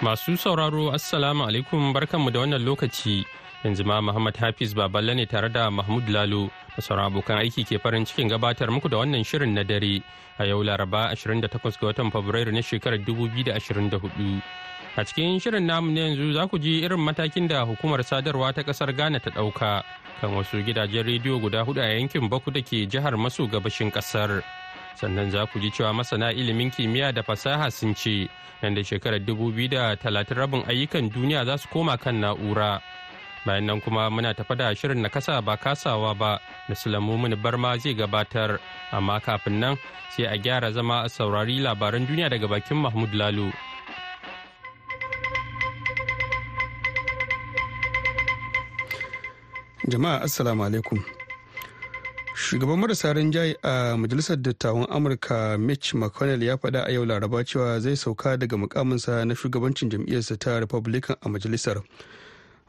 Masu sauraro Assalamu alaikum barkanmu da wannan lokaci. Yanzu ma Muhammad Hafiz Baballe ne tare da Mahmud Lalo da sauran abokan aiki ke farin cikin gabatar muku da wannan shirin na dare a yau Laraba 28 ga watan Fabrairu na shekarar 2024. A cikin shirin namu na yanzu za ku ji irin matakin da hukumar sadarwa ta ƙasar Ghana ta ɗauka kan wasu gidajen rediyo guda huɗu a yankin Baku da ke jihar maso gabashin ƙasar. Sannan za ku ji cewa masana ilimin kimiyya da fasaha sun ce nan da shekarar 2030 rabin ayyukan duniya za su koma kan na'ura. Bayan nan kuma muna tafa da shirin na kasa ba kasawa ba da Sulamumin Barma zai gabatar, amma kafin nan sai a gyara zama a saurari labaran duniya daga bakin Mahmud Lalo. jama'a assalamu alaikum shugaban marasa rinjaye a majalisar dattawan amurka mitch mcconnell ya faɗa a yau laraba cewa zai sauka daga mukaminsa na shugabancin jam'iyyarsa ta republican a majalisar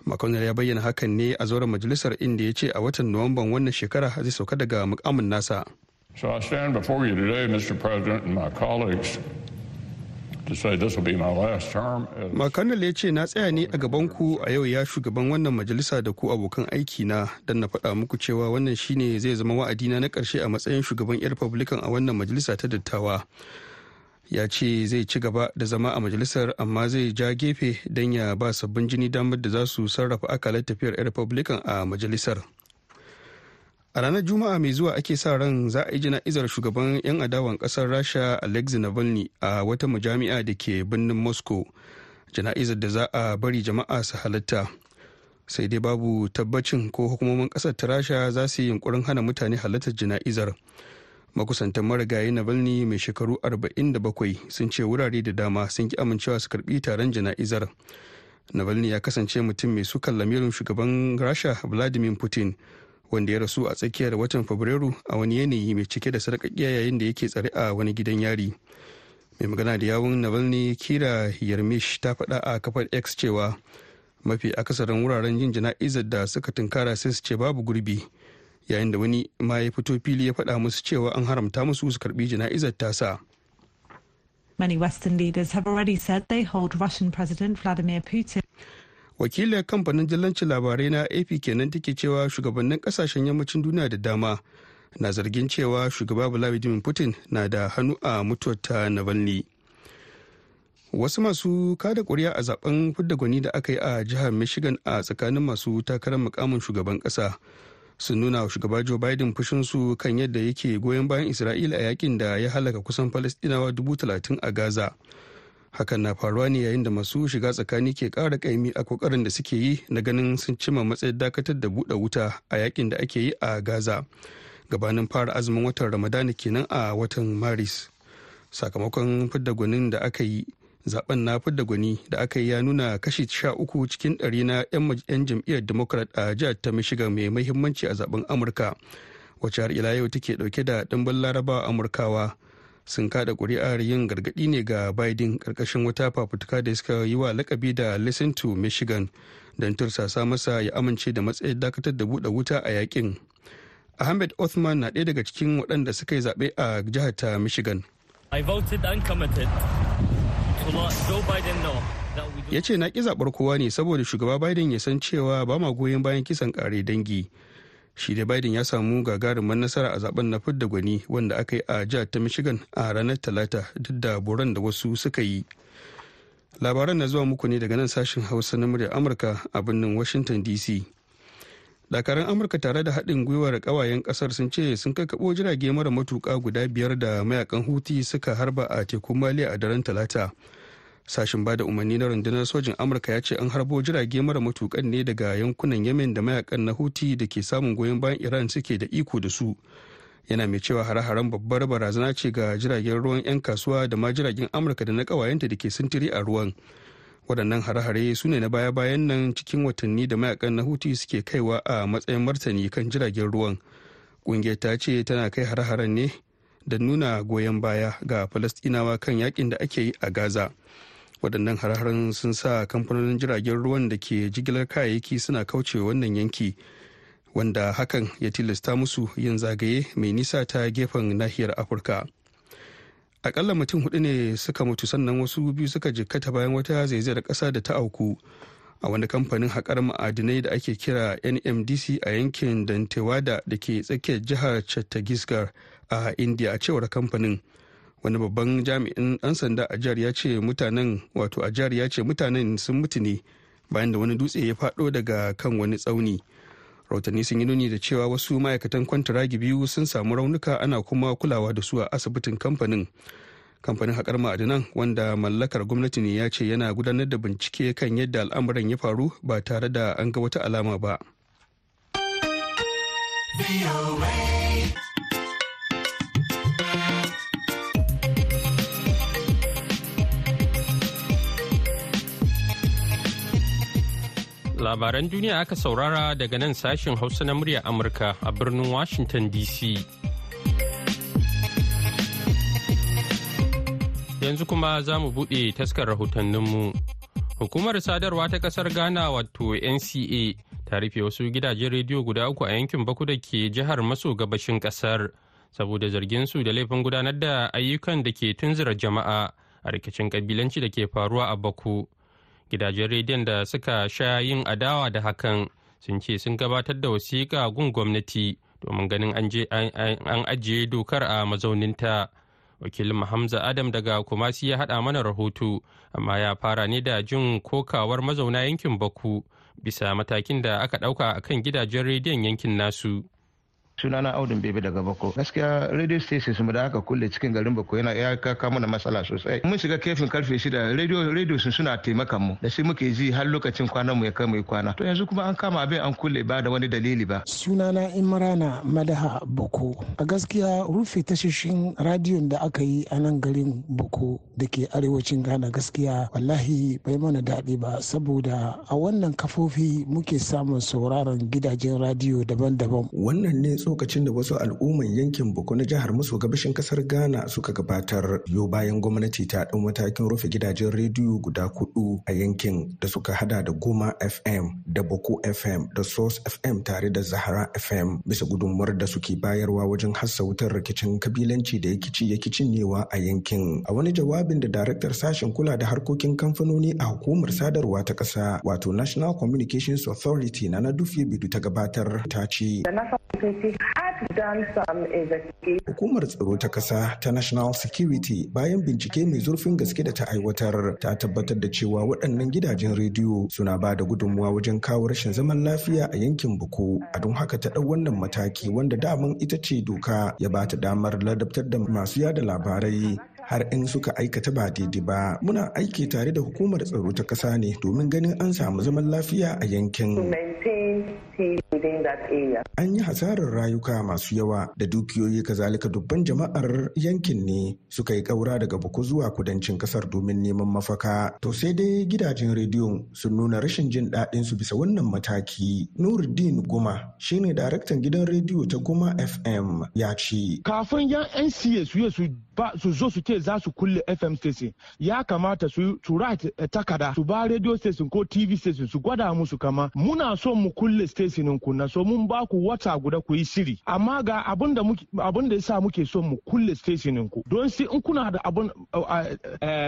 mcconnell ya bayyana hakan ne a zauren majalisar inda ya ce a watan nuwamban wannan shekara zai sauka daga mukamin nasa So I stand before you today, Mr. President, and my colleagues McConnell ya ce na tsaya ne a gaban ku a yau ya shugaban wannan majalisa da ku abokan aiki na don na faɗa muku cewa wannan shine zai zama wa'adina na ƙarshe a matsayin shugaban 'yan Republican a wannan majalisa ta dattawa. Ya ce zai ci gaba da zama a majalisar amma zai ja gefe don ya ba sabbin jini damar da za su sarrafa akalar tafiyar 'yan Republican a majalisar. A ranar juma'a mai zuwa ake sa ran za a yi jana'izar shugaban 'yan adawan ƙasar rasha alexei navalny a wata majami'a da ke birnin moscow. Jana'izar da za a bari jama'a su halatta sai dai babu tabbacin ko hukumomin ƙasar ta rasha za su yi yunkurin hana mutane halartar jana'izar. Makusantan marigayi navalny mai shekaru 47 sun ce wurare da dama sun ki amincewa su karɓi taron jana'izar. Navalny ya kasance mutum mai sukan lamirin shugaban rasha vladimir putin. Wanda ya rasu a tsakiyar watan fabrairu a wani yanayi mai cike da sarƙaƙiya yayin da yake tsare a wani gidan yari mai magana da yawun navalny kira yarmish ta faɗa a kafar x cewa mafi akasarin wuraren yin jana'izar da suka tunkara sai su ce babu gurbi yayin da wani ma ya fito fili ya faɗa musu cewa an haramta musu su karɓi jana'izar tasa Many Western leaders have already said they hold Russian President Vladimir Putin. Wakilin kamfanin dillancin labarai na ap kenan take cewa shugabannin ƙasashen yammacin duniya da dama na zargin cewa shugaba vladimir putin na da hannu a mutuwar ta navalny. Wasu masu kada kuri'a a zaɓen fidda gwani da aka yi a jihar michigan a tsakanin masu takarar mukamin shugaban kasa sun nuna wa shugaba joe biden fushinsu kan yadda yake goyon bayan isra'ila a yaƙin da ya halaka kusan falastinawa dubu talatin a gaza. Hakan na faruwa ne yayin da masu shiga tsakani ke ƙara kaimi a ƙoƙarin da suke yi na ganin sun cima matsayin dakatar da buɗe wuta a yaƙin da ake yi a gaza. Gabanin fara azumin watan ramadana kenan a watan maris. Sakamakon fidda gwanin da aka yi zaɓen na fidda gwani da aka yi ya nuna kashi sha uku cikin ɗari na 'yan jam'iyyar democrat a jihar ta michigan mai mahimmanci a zaɓen amurka wacce har ila yau take ɗauke da ɗimbin larabawa amurkawa. Sun kada kuri'ar yin gargaɗi ne ga biden ƙarƙashin wata fafutuka da suka yi wa lakabi da listen to michigan don tursasa masa ya amince da matsayin dakatar da buɗe wuta a yaƙin ahmed othman na ɗaya daga cikin waɗanda suka yi zaɓe a jihar ta michigan. Ya ce na ƙi zaɓar kowa ne saboda shugaba biden ya san cewa ba ma goyon bayan kisan ƙare dangi. Shi da biden ya samu gagarumin nasara a zaɓen na fidda gwani wanda aka yi a jihar ta michigan a ranar talata duk da boran da wasu suka yi. Labaran na zuwa muku ne daga nan sashen hausa na muryar amurka a birnin washington dc dakaran amurka tare da haɗin gwiwar ƙawayen ƙasar sun ce sun kakkaɓo jirage mara matuƙa guda biyar da mayaƙan huti suka harba a tekun maliya a daren talata. Sashen ba da umarni na rundunar sojin amurka ya ce an harbo jirage mara matukan ne daga yankunan yemen da mayaƙan na huti da ke samun goyon bayan iran suke da iko da su. Yana mai cewa hare-haren babbar barazana ce ga jiragen ruwan 'yan kasuwa da ma jiragen amurka da na kawayenta da ke sintiri a ruwan. Waɗannan hare-hare su ne na baya-bayan nan cikin watanni da mayaƙan na huti suke kaiwa a matsayin martani kan jiragen ruwan. Ƙungiyar ta ce tana kai hare-haren ne da nuna goyon baya ga falastinawa kan yaƙin da ake yi a gaza. Waɗannan hare-haren sun sa kamfanonin jiragen ruwan da ke jigilar kayayyaki suna kauce wannan yanki wanda hakan ya tilasta musu yin zagaye mai nisa ta gefen nahiyar afirka. Akalla mutum huɗu ne suka mutu sannan wasu biyu suka jikkata bayan wata zaizayar kasa da ta auku a wani kamfanin haƙar ma'adinai da ake kira nmdc a yankin dantewada da ke tsakiyar jihar chattisgarh a india a cewar kamfanin. Wani babban jami'in ɗan sanda a jihar ya ce mutanen wato a jihar ya ce mutanen sun mutu ne bayan da wani dutse ya faɗo daga kan wani tsauni. Rahotanni sun yi nuni da cewa wasu ma'aikatan kwantaragi biyu sun samu raunuka ana kuma kulawa da su a asibitin kamfanin. Kamfanin haƙar ma'adinan wanda mallakar gwamnati ne ya ce yana gudanar da bincike kan yadda al'amuran ya faru ba tare da an ga wata alama ba. Labaran duniya aka saurara daga nan sashen Hausa na murya Amurka a birnin Washington DC. Yanzu kuma za mu buɗe taskar rahotanninmu. Hukumar sadarwa ta ƙasar Ghana wato NCA ta rufe wasu gidajen rediyo guda uku a yankin Baku da ke jihar maso gabashin ƙasar saboda zargin su da laifin gudanar da ayyukan da ke tunzura jama'a a rikicin ƙabilanci da ke faruwa a Baku. Gidajen rediyon da suka sha yin adawa da hakan sun ce sun gabatar da wasiƙa gun gwamnati domin ganin an ajiye dokar a mazauninta. Wakilin hamza adam daga kumasi ya haɗa mana rahoto amma ya fara ne da jin kokawar mazauna yankin baku bisa matakin da aka ɗauka a kan gidajen rediyon yankin nasu. Sunana audun bebe daga bako. Gaskiya radio stations mu da aka kulle cikin garin bako yana ya kaka mana matsala sosai. Mun shiga kefin ƙarfe shida radio radio sun suna taimakan mu. Da shi muke ji har lokacin kwanan mu ya kai mu kwana. To yanzu kuma an kama abin an kulle ba da wani dalili ba. Sunana imrana madaha bako. A gaskiya rufe tashoshin radiyon da aka yi a nan garin bako da ke arewacin ghana gaskiya wallahi bai mana daɗi ba. Saboda a wannan kafofi muke samun sauraron gidajen radiyo daban-daban. Wannan ne tsokacin da wasu al'umman yankin Boko na jihar maso gabashin ƙasar Ghana suka gabatar yau bayan gwamnati ta ɗau matakin rufe gidajen rediyo guda kudu a yankin da suka hada da Goma FM da Boko FM da Source FM tare da Zahara FM bisa gudunmuwar da suke bayarwa wajen hassa wutar rikicin kabilanci da yakici yakicin newa a yankin. A wani jawabin da daraktar sashen kula da harkokin kamfanoni a hukumar sadarwa ta ƙasa wato National Communications Authority na na Dufe Bidu ta gabatar ta ce. Hukumar tsaro ta ƙasa ta National Security bayan bincike mai zurfin gaske da ta aiwatar ta tabbatar da cewa waɗannan gidajen rediyo suna ba da gudunmuwa wajen kawo rashin zaman lafiya a yankin Buku. A don haka ta ɗau wannan mataki wanda daman ita ce doka ya ba ta damar ladabtar da masu yada labarai har in suka aikata ba daidai ba. Muna aiki tare da hukumar tsaro ta ƙasa ne domin ganin an samu zaman lafiya a yankin. An yi hasarar rayuka masu yawa da dukiyoyi kazalika dubban jama'ar yankin ne suka yi ƙaura daga buku zuwa kudancin ƙasar domin neman mafaka. To sai dai gidajen rediyon sun nuna rashin jin daɗin su bisa wannan mataki. Nuruddin guma shine daraktan gidan rediyo ta guma fm ya ce kafin yan nca su su ba su zo su ce za su kulle fm station ya kamata su su takada su ba radio station ko tv station su gwada musu kama muna so mu kulle station ku na so mun ba ku wata guda ku yi shiri. Amma ga abin da abin da yasa muke so mu kulle station ku. Don sai in kuna da abin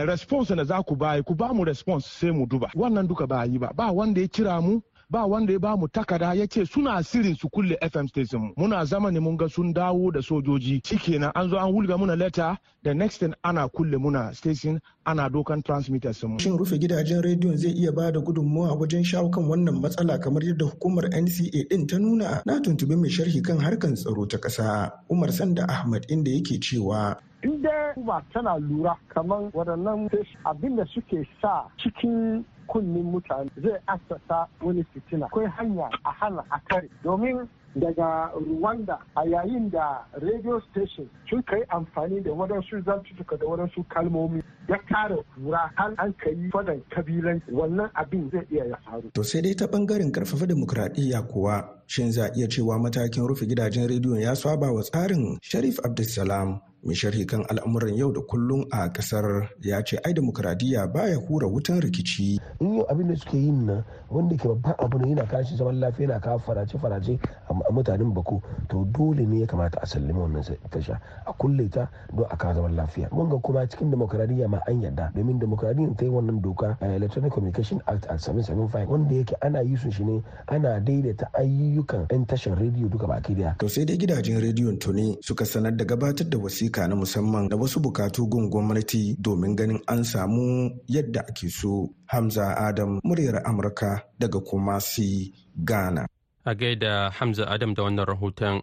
response da za ku bayi ku ba mu response sai mu duba. Wannan duka ba yi ba. Ba wanda ya kira mu ba wanda ya ba mu takada ya ce suna sirin su kulle FM station mu. Muna zama ne mun ga sun dawo da sojoji. Shikenan an zo an wulga muna leta da next thing ana kulle muna station ana dokan transmitters mu. Shin rufe gidajen rediyon zai iya ba da gudunmawa wajen shawo kan wannan matsala kamar yadda hukumar NCA din ta nuna? Na tuntubi mai sharhi kan harkan tsaro ta ƙasa Umar Sanda Ahmad inda yake cewa in dai kuma tana lura kamar waɗannan abin da suke sa cikin kunnin mutane zai asasa wani fitina. Akwai hanya a hana a kare. Domin daga Rwanda a yayin da radio station sun kai amfani da waɗansu zantutuka da waɗansu kalmomi ya kare kura har an kai fadan kabilan wannan abin zai iya ya faru. To sai dai ta ɓangaren ƙarfafa demokradiyya kuwa shin za iya cewa matakin rufe gidajen rediyon ya saba wa tsarin Sharif Abdulsalam? Mai sharhi kan al'amuran yau da kullum a ƙasar ya ce ai demokradiyya baya hura wutan rikici. In yau abin da suke yin nan wanda ke babban abu ne yana kashi zaman lafiya yana kawo farace farace a mutanen bako to dole ne ya kamata a sallami wannan tasha a kulle ta don a kawo zaman lafiya. Mun ga kuma cikin demokradiyya ma an yarda domin demokradiyyar ta yi wannan doka a electronic communication act a 775 wanda yake ana yi su shi ne ana daidaita ayyukan 'yan tashar rediyo duka baki ɗaya. To sai dai gidajen rediyon tuni suka sanar da gabatar da wasiƙa na musamman da wasu bukatu gun gwamnati domin ganin an samu yadda ake so. Hamza Adam muryar Amurka daga Kumasi, Ghana. A gaida Hamza Adam da wannan rahoton.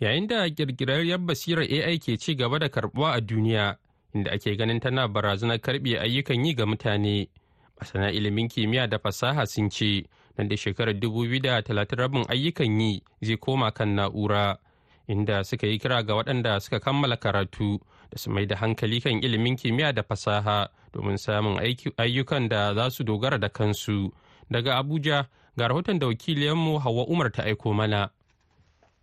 Yayin da kirkirarriyar basirar AI ke ci gaba da karbuwa a duniya, inda ake ganin tana barazanar karɓe ayyukan yi ga mutane. Masana ilimin kimiyya da fasaha sun ce, nan da shekarar 2030 rabin ayyukan yi zai koma kan na'ura. Inda suka yi kira ga waɗanda suka kammala karatu da su mai da hankali kan ilimin kimiyya da fasaha domin samun ayyukan da za su dogara da kansu. Daga abuja ga rahoton da wakiliyanmu hawa umar ta aiko mana.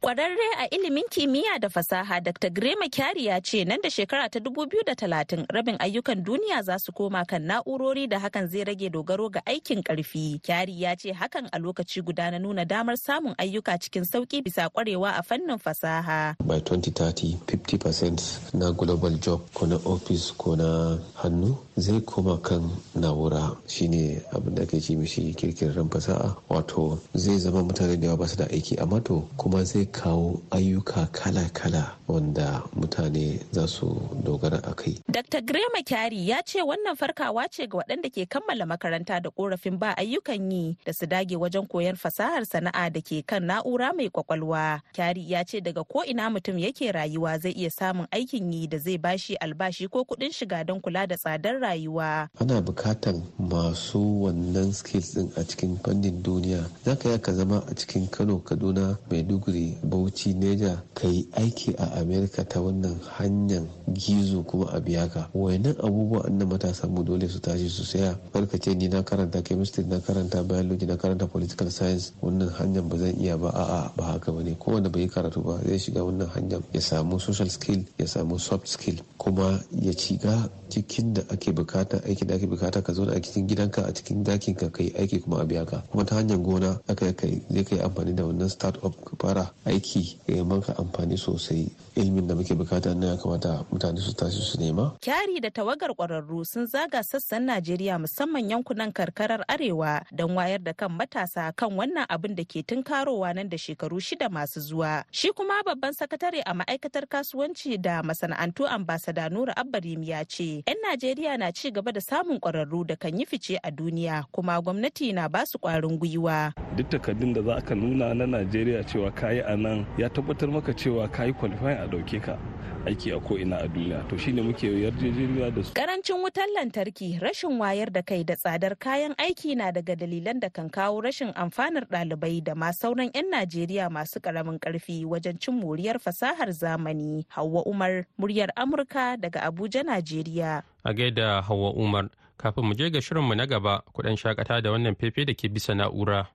Kwararre a ilimin kimiyya da fasaha Dr. Grema Kyari ya ce nan da shekara ta 2030 rabin ayyukan duniya za su koma kan na'urori da hakan zai rage dogaro ga aikin ƙarfi. Kyari ya ce hakan a lokaci guda na nuna damar samun ayyuka cikin sauƙi bisa kwarewa a fannin fasaha. By 2030, 50% na global job ko na office ko na hannu zai koma kan na'ura shine abin da ake ce mishi kirkirar fasaha wato zai zama mutane da yawa ba su da aiki amma to kuma zai kawo ayyuka kala-kala wanda mutane za su dogara a kai. Dr. Grema Kyari ya ce wannan farkawa ce ga waɗanda ke kammala makaranta da korafin ba ayyukan yi da su dage wajen koyon fasahar sana'a da ke kan na'ura mai ƙwaƙwalwa. Kyari ya ce daga ko ina mutum yake rayuwa zai iya samun aikin yi da zai bashi albashi ko kuɗin shiga don kula da tsadar rayuwa. Ana bukatan masu wannan skills din a cikin fannin duniya. Za ka ka zama a cikin Kano, Kaduna, Maiduguri, Bauchi, Neja, ka yi aiki a Amerika ta wannan hanyar gizo kuma a biya ka. Wayannan abubuwa an matasa mu dole su tashi su saya. Barka ce ni na karanta chemistry, na karanta biology, na karanta political science. Wannan hanyar ba zan iya ba a'a ba haka ba ne. Kowanne bai karatu ba zai shiga wannan hanyar ya samu social skill, ya samu soft skill, kuma ya ciga cikin da ake buƙata aiki da ake buƙata ka zo a cikin gidanka a cikin ɗakin ka kai aiki kuma a biya ka kuma ta hanyar gona aka kai zai kai amfani da wannan start up ka fara aiki ya maka amfani sosai ilimin da muke buƙata na ya kamata mutane su tashi su nema. Kyari da tawagar kwararru sun zaga sassan Najeriya musamman yankunan karkarar Arewa don wayar da kan matasa kan wannan abin da ke tunkarowa nan da shekaru shida masu zuwa. Shi kuma babban sakatare a ma'aikatar kasuwanci da masana'antu ambasada Nura Abbarim ya ce, 'yan Najeriya na ci gaba da samun kwararru da kan yi fice a duniya kuma gwamnati na ba su kwarin gwiwa. Duk takardun da za ka nuna na Najeriya cewa kayi a nan ya tabbatar maka cewa kayi qualifying a ɗauke ka aiki a ko'ina a duniya to shine muke yarjejeniya da su. Karancin wutar lantarki rashin wayar da kai da tsadar kayan aiki na daga dalilan da kan kawo rashin amfanar ɗalibai da ma sauran 'yan Najeriya masu ƙaramin ƙarfi wajen cin moriyar fasahar zamani. Hauwa Umar, muryar Amurka daga Abuja, Najeriya. A gaida Hauwa Umar, kafin mu je ga shirinmu na gaba, kuɗan shakata da wannan fefe da ke bisa na'ura.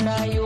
Mana rayuwa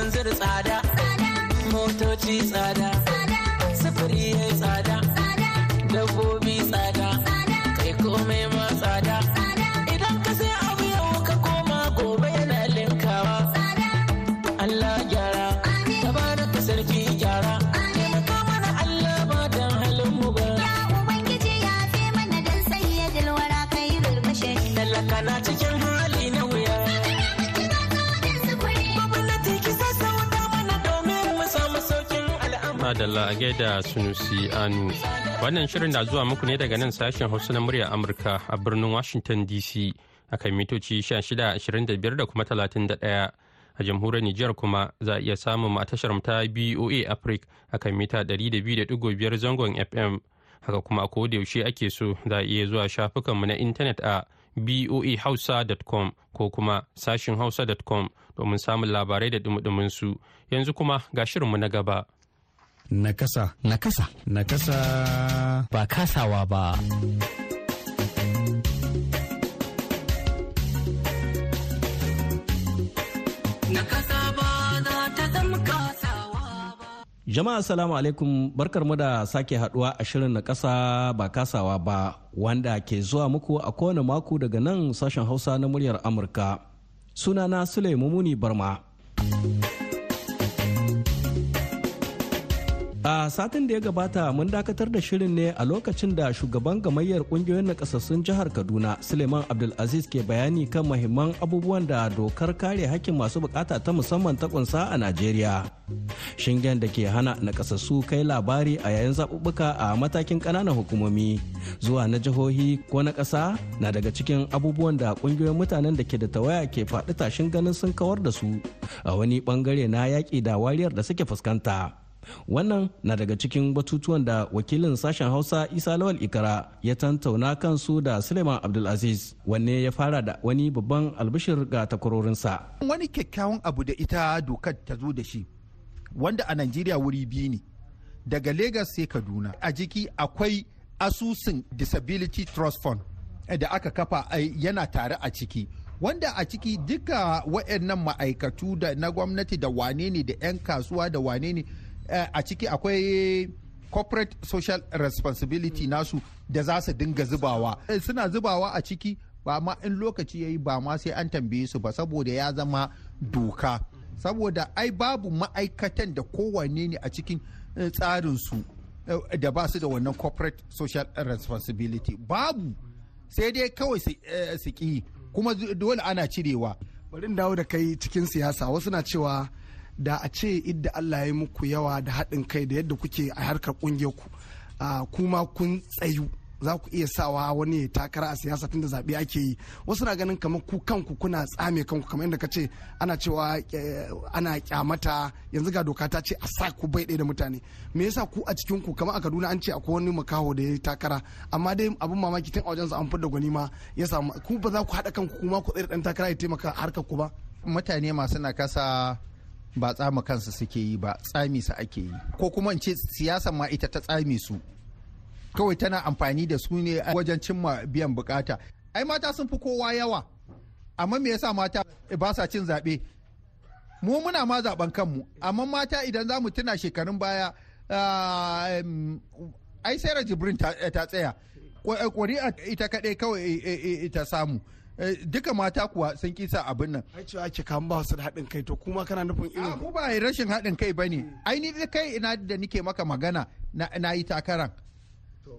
gas da kanan zir tsada. Motoci tsada. Madalla a gaida Sunusi Anu. Wannan shirin na zuwa muku ne daga nan sashen Hausa na murya Amurka a birnin Washington DC a kan mitoci 1625 da kuma 31. A jamhuriyar Nijar kuma za a iya samun a tashar ta BOA Africa a kan mita 200.5 zangon FM. Haka kuma a yaushe ake so za a iya zuwa shafukanmu na intanet a boahausa.com ko kuma sashin hausa.com domin samun labarai da dumudumin su. Yanzu kuma ga shirinmu na gaba. Nakasa. Nakasa. Nakasa. Ba kasawa ba. Nakasa ba za ta zama kasawa ba. Jama'a salamu alaikum barkar mu da sake haɗuwa a shirin na kasa ba kasawa ba wanda ke zuwa muku a kowane mako daga nan sashen hausa na muryar Amurka. Sunana Sule Mumuni Barma. A satin da ya gabata mun dakatar da shirin ne a lokacin da shugaban gamayyar ƙungiyoyin nakasassun jihar Kaduna Suleiman Abdulaziz ke bayani kan mahimman abubuwan da dokar kare hakkin masu buƙata ta musamman ta kunsa a Najeriya. Shingen da ke hana nakasassu kai labari a yayin zaɓuɓɓuka a matakin ƙananan hukumomi zuwa na jihohi ko na ƙasa na daga cikin abubuwan da ƙungiyoyin mutanen da ke da tawaya ke faɗi tashin ganin sun kawar da su a wani ɓangare na yaƙi da wariyar da suke fuskanta. Wannan na daga cikin batutuwan da wakilin sashen hausa isa lawal ikara ya tantauna kansu da suleiman abdulaziz wanne ya fara da wani babban albishir ga takwarorinsa. Wani kyakkyawan abu da ita dokar ta zo da shi wanda a najeriya wuri biyu ne. Daga lagos sai kaduna. A jiki akwai asusun disability trust fund da aka kafa ai, yana tare a ciki. Wanda a ciki duka waɗannan ma'aikatu da na gwamnati da wane ne da 'yan kasuwa da wane ne eh, a ciki akwai corporate social responsibility nasu da za su dinga zubawa. Eh, suna zubawa a ciki ba ma in lokaci ya yi ba ma sai an tambaye su ba saboda ya zama doka. Saboda ai babu ma'aikatan da kowanne ne a cikin eh, tsarinsu eh, da ba su da wannan corporate social responsibility. Babu. Sai dai kawai su eh, ƙi kuma dole ana cirewa. Bari dawo da kai cikin siyasa. Wasu na cewa da a ce idda Allah ya muku yawa da haɗin kai da yadda kuke a harkar ƙungiyar ku kuma kun tsayu za ku iya sawa wani ya takara a siyasa tunda zaɓe ake yi. Wasu na ganin kamar ku kanku kuna tsame kanku kamar yadda ka ce ana cewa eh, ana kyamata yanzu ga doka ta ce a sa ku bai ɗaya da mutane. Me yasa ku a cikin ku kamar a Kaduna an ce akwai wani makaho da ya takara? Amma dai abin mamaki tun a wajen an fidda gwani ma ya samu. Ku ba za ku haɗa kanku kuma ku da ɗan takara ya taimaka harkar ku ba? Mutane masu nakasa ba tsama kansu suke yi ba tsami su ake yi. Ko kuma in ce siyasa ma ita ta tsami su. Kawai tana amfani da su ne wajen cimma biyan buƙata. Ai mata sun fi kowa yawa. Amma me yasa mata ba sa cin zaɓe? Mu muna ma zaɓen kanmu. Amma mata idan za mu tuna shekarun baya ah, ai sarah jibrin ta tsaya. Ƙuri'a ita kaɗai kawai eh, eh, ta samu. Duka mata kuwa sun kisa abin nan. Ai cewa ake kan ba su da haɗin kai to kuma kana nufin irin mu ba rashin haɗin kai ba ne. Ai ni da kai ina da nike maka magana na, na yi takaran.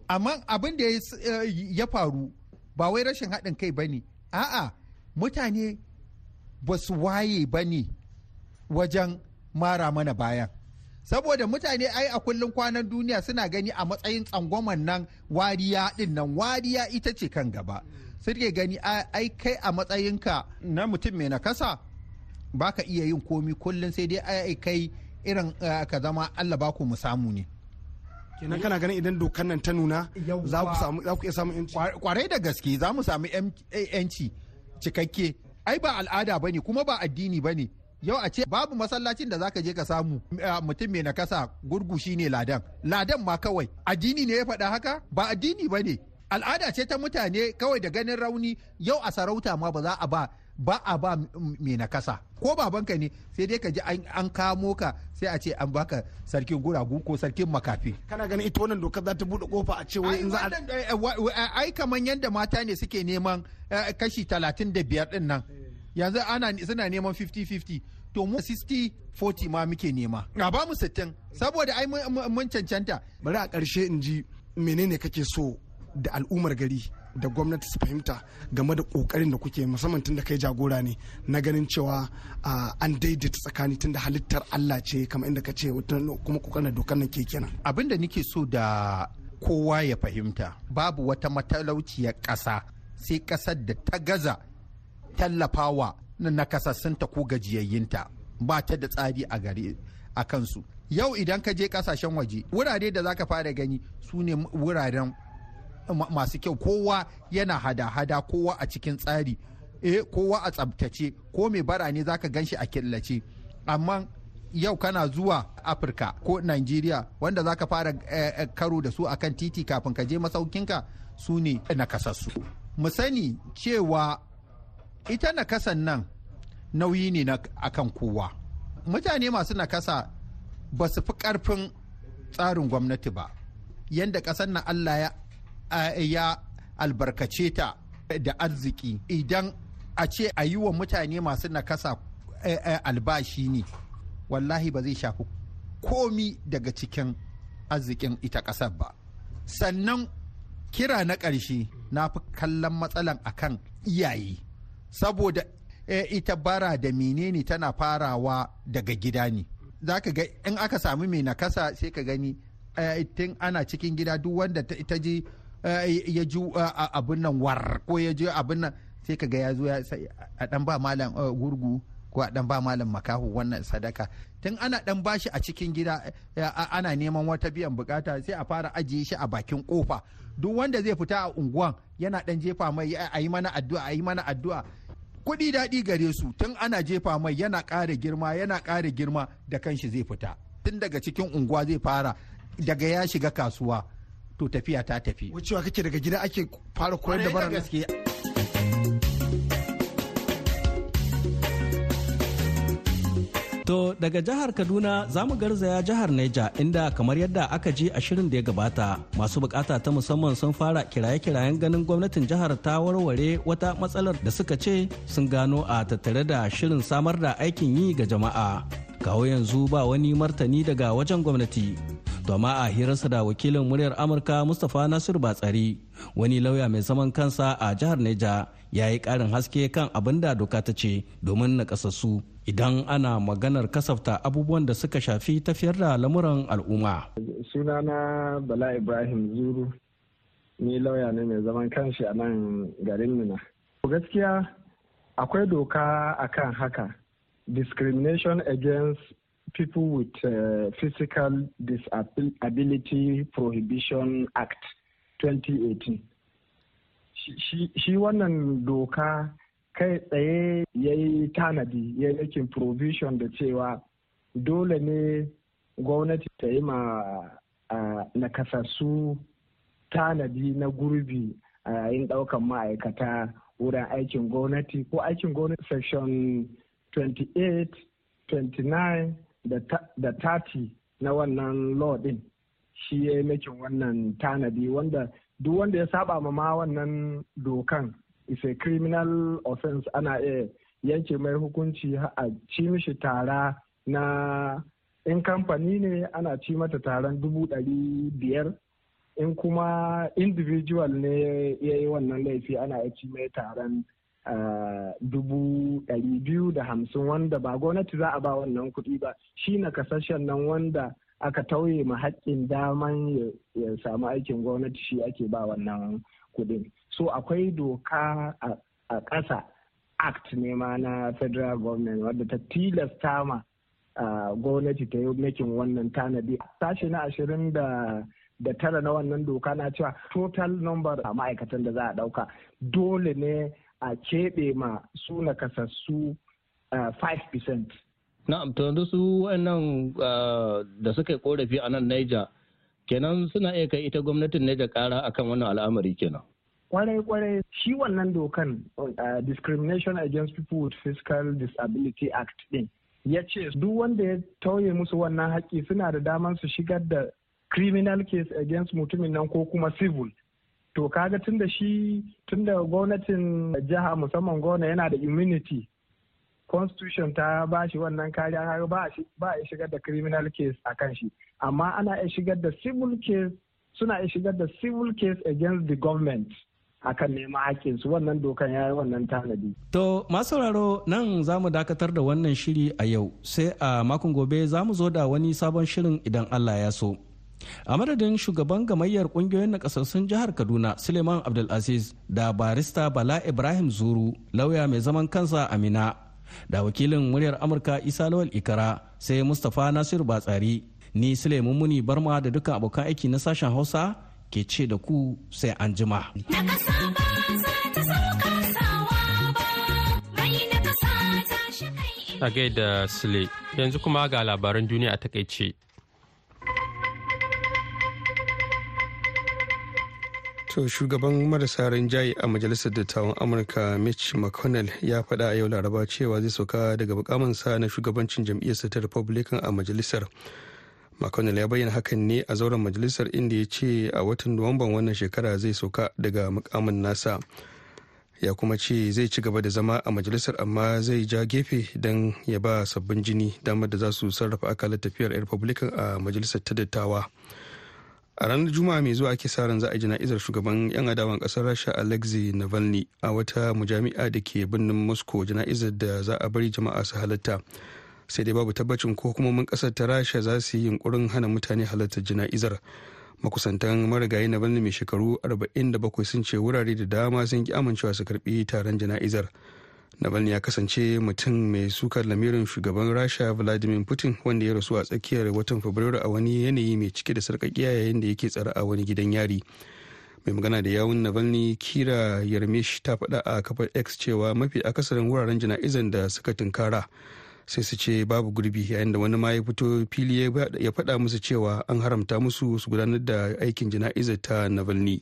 Amma abin da ya eh, ya faru ba wai rashin haɗin kai ba ne. A'a mutane ba su waye ba ne wajen mara mana bayan saboda mutane ai a kullum kwanan duniya suna gani a matsayin tsangwaman nan wariya ɗin nan. Wariya ita ce kan gaba. Suke gani ai kai a matsayinka na mutum mai nakasa baka iya yin komi kullum sai dai ai kai irin ka zama Allah ba ku mu samu ne. Kenan kana ganin idan dokan nan ta nuna za ku samu za ku iya samun yanci? Kwarai da gaske za mu samu yanci cikakke. Ai ba al'ada ba ne kuma ba addini ba ne yau a ce babu masallacin da zaka je ka samu mutum mai nakasa gurgu shine ladan. Ladan ma kawai. Addini ne ya faɗa haka? Ba addini ba ne al'ada ce ta mutane kawai da ganin rauni yau a sarauta ma ba za a ba ba a ba mai nakasa. Ko babanka ne sai dai ka ji an kamo ka sai a ce an baka sarkin guragu ko sarkin makafi. Kana ganin ita wannan dokar za ta buɗe ƙofa a ce wai in za a ai kaman yadda mata ne suke neman kashi talatin da biyar ɗin nan. Yanzu ana suna neman 50-50 to mu 60-40 ma muke nema. A ba mu 60 saboda ai mun cancanta. Bari a ƙarshe in ji menene kake so da al'ummar gari da gwamnati su fahimta game da ƙoƙarin da kuke musamman tun da kai jagora ne na ganin cewa an daidaita tsakani tun da halittar Allah ce kamar inda ka ce kuma ƙoƙarin dokar nan ke kenan. Abin da nake so da kowa ya fahimta babu wata matalauciyar ƙasa sai ƙasar da ta gaza tallafawa na nakasassunta ko gajiyayyinta ba ta da tsari a gare a kansu. Yau idan ka je ƙasashen waje wurare da zaka fara gani su ne wuraren masu kyau. Kowa yana hada-hada kowa a cikin tsari. Eh kowa a tsabtace. Ko mai bara ne zaka gan shi a killace. Amma yau kana zuwa afirka ko nigeria wanda zaka fara eh, karo da su akan titi kafin ka je masaukinka su ne nakasassu. Mu sani cewa ita nakasan nan nauyi ne na akan kowa. Mutane masu nakasa ba su fi ƙarfin tsarin gwamnati ba. Yadda ƙasar na allah ya ya albarkace ta da arziki. Idan a ce a yi wa mutane masu nakasa albashi ne wallahi ba zai shafi komi daga cikin arzikin ita ƙasar ba. Sannan kira na ƙarshe na fi kallon matsalan akan iyaye. Saboda ita bara da menene tana farawa daga gida ne. Za ka ga in aka sami mai nakasa sai ka gani tun ana cikin gida duk wanda ta ji ya ji abin nan war ko ya ji abin nan sai ka ga ya zo a dan ba malam gurgu ko a dan ba malam makahu wannan sadaka. Tun ana dan bashi a cikin gida ana neman wata biyan buƙata sai a fara ajiye shi a bakin ƙofa. Duk wanda zai fita a unguwan yana dan jefa mai a yi mana addu'a a yi mana addu'a. Kuɗi daɗi gare su tun ana jefa mai yana ƙara girma yana ƙara girma da kanshi zai fita. Tun daga cikin unguwa zai fara daga ya shiga kasuwa. To tafiya ta tafi. Wucewa kake daga gida ake fara koyar da bara gaske. To daga jihar Kaduna za mu garzaya jihar Neja inda kamar yadda aka ji a shirin da ya gabata masu buƙata ta musamman sun fara kiraye-kirayen ganin gwamnatin jihar ta warware wata matsalar da suka ce sun gano a tattare da shirin samar da aikin yi ga jama'a. Kawo yanzu ba wani martani daga wajen gwamnati. To amma a hirarsa da wakilin muryar Amurka Mustapha Nasiru Batsari wani lauya mai zaman kansa a jihar Neja ya yi ƙarin haske kan abin da doka ta ce domin na kasassu idan ana maganar kasafta abubuwan da suka shafi tafiyar da lamuran al'umma. Sunana Bala Ibrahim Zuru ni lauya ne mai zaman kanshi a nan garin Mina. Gaskiya akwai doka akan haka discrimination against people with uh, physical disability prohibition act 2018 shi wannan doka kai tsaye ya yi tanadi ya yaƙin provision da cewa dole ne gwamnati ta yi ma nakasassu tanadi na gurbi a yayin ɗaukan ma'aikata wurin aikin gwamnati ko aikin gwamnati section 28 29 da tati na wannan law din shi ya yi makin wannan tanadi wanda duk wanda ya saba ma ma wannan dokan is a criminal offense. Ana iya yanke mai hukunci a ci mishi tara na in kamfani ne ana ci mata taron dubu ɗari biyar. In kuma individual ne ya yi wannan laifi ana ci mai taron dubu ɗari biyu da hamsin wanda ba gwamnati za a ba wannan kuɗi ba. Shi na ƙasashen nan wanda aka tauye ma haƙƙin daman ya samu aikin gwamnati shi ake ba wannan kuɗin. So akwai doka a ƙasa act ne ma na federal government wadda ta tilasta ma gwamnati ta yi makin wannan tanadi. Sashi na ashirin da da tara na wannan doka na cewa total number a ma'aikatan da za a ɗauka dole ne a keɓe ma su nakasassu 5%. Na'am, to yanzu su wannan da suka yi korafi a nan Niger kenan suna iya kai ita gwamnatin Niger kara akan wannan al'amari kenan. Kwarai ƙwarai shi wannan dokan discrimination against people with physical disability act din ya ce duk wanda ya tauye musu wannan haƙƙi suna da damar su shigar da criminal case against mutumin nan ko kuma civil to kaga tun da shi tun da gwamnatin jiha musamman gwamna yana da immunity constitution ta ba shi wannan kariya kaga ba a shigar da criminal case a kan shi amma ana iya shigar da civil case suna iya shigar da civil case against the government akan neman haƙƙinsu wannan dokan ya yi wannan tanadi. To masauraro nan za mu dakatar da wannan shiri a yau sai a makon gobe za mu zo da wani sabon shirin idan Allah ya so. A madadin shugaban gamayyar ƙungiyoyin nakasassun jihar kaduna suleiman abdulaziz da barista bala ibrahim zuru lauya mai zaman kansa amina da wakilin muryar amurka isa lawal ikara sai mustapha nasiru batsari. Ni suleiman muni barma da dukkan abokan aiki na sashen hausa ke ce da ku sai an jima a gaida sule yanzu kuma ga labaran duniya a taƙaice. To shugaban marasa rinjaye a majalisar dattawan Amurka Mitch McConnell ya faɗa a yau laraba cewa zai sauka daga mukaminsa na shugabancin jam'iyyarsa ta Republican a majalisar. McConnell ya bayyana hakan ne a zauren majalisar inda ya ce a watan Nuwamban wannan shekara zai sauka daga mukamin nasa. Ya kuma ce zai ci gaba da zama a majalisar amma zai ja gefe don ya ba sabbin jini damar da za su sarrafa akalar tafiyar Republican a majalisar ta dattawa. A ranar juma'a mai zuwa ake sa ran za a jana'izar shugaban yan adawan ƙasar rasha alexei navalny a wata mujami'a da ke birnin moscow. Jana'izar da za a bari jama'a su halatta sai dai babu tabbacin ko hukumomin ƙasar ta rasha za su yi yunkurin hana mutane halartar jana'izar. Makusantan marigayi navalny mai shekaru 47 sun ce wurare da dama sun ki amincewa su karɓi taron jana'izar. Navalny ya kasance mutum mai sukar lamirin shugaban Rasha Vladimir Putin wanda ya rasu a tsakiyar watan Fabrairu a wani yanayi mai cike da sarƙaƙiya yayin da yake tsare a wani gidan yari. Mai magana da yawun Navalny Kira Yarmish ta faɗa a kafar X cewa mafi akasarin wuraren jana'izan da suka tunkara sai su ce babu gurbi yayin da wani ma ya fito fili ya faɗa musu cewa an haramta musu su gudanar da aikin jana'izar ta Navalny.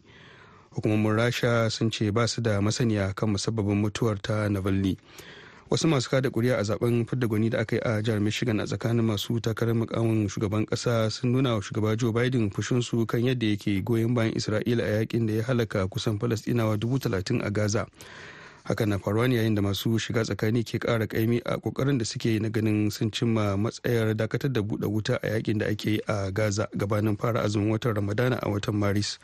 Hukumomin rasha sun ce ba su da masaniya kan musabbabin mutuwar ta navalny. Wasu masu kada kuri'a a zaɓen fidda gwani da aka yi a jihar michigan a tsakanin masu takarar mukamin shugaban kasa sun nuna wa shugaba joe biden fushinsu kan yadda yake goyon bayan isra'ila a yaƙin da ya halaka kusan falastinawa dubu talatin a gaza. Hakan na faruwa ne yayin da masu shiga tsakani ke kara kaimi a ƙoƙarin da suke na ganin sun cimma matsayar dakatar da buɗe wuta a yaƙin da ake yi a gaza gabanin fara azumin watan ramadana a watan maris.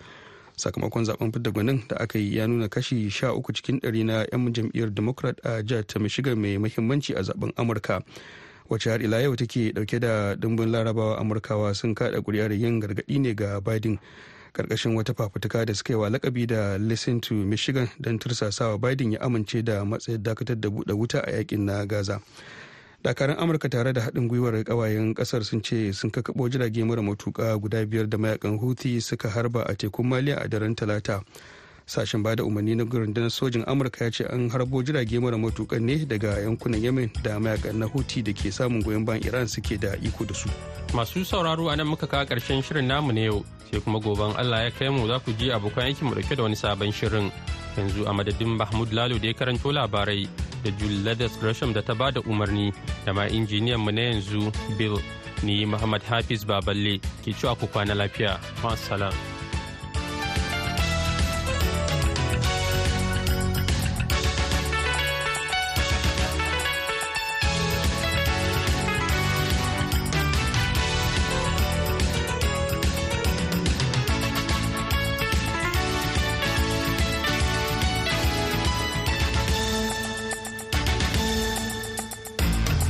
Sakamakon zaɓen fidda gwanin da aka yi ya nuna kashi sha uku cikin ɗari na 'yan jam'iyyar democrat a jihar ta michigan mai mahimmanci a zaɓen amurka wacce har ila yau take ɗauke da dimbin larabawa amurkawa sun kada kuri'ar yin gargaɗi ne ga biden ƙarƙashin wata fafutuka da suka yi wa lakabi da listen to michigan don tursasawa biden ya amince da matsayin dakatar da buɗe wuta a yaƙin na gaza. Dakarun amurka tare da haɗin gwiwar ƙawayen ƙasar sun ce sun kakaɓo jirage mara matuƙa guda biyar da mayaƙan huthi suka harba a tekun maliya a daren talata. Sashen ba da umarni na rundunar sojin amurka ya ce an harbo jirage mara matuƙan ne daga yankunan yemen da mayaƙan na huthi da ke samun goyon bayan iran suke da iko da su. Masu sauraro a muka kawo ƙarshen shirin namu na yau sai kuma goben allah ya kai mu za ku ji abokan aikin mu ɗauke da wani sabon shirin. Yanzu a madadin mahmud lalo da ya karanto labarai da Julius Gresham da ta ba da umarni da ma injiniyan mu na yanzu Bill ni Muhammad Hafiz Baballe ke cewa ku kwana lafiya. Masu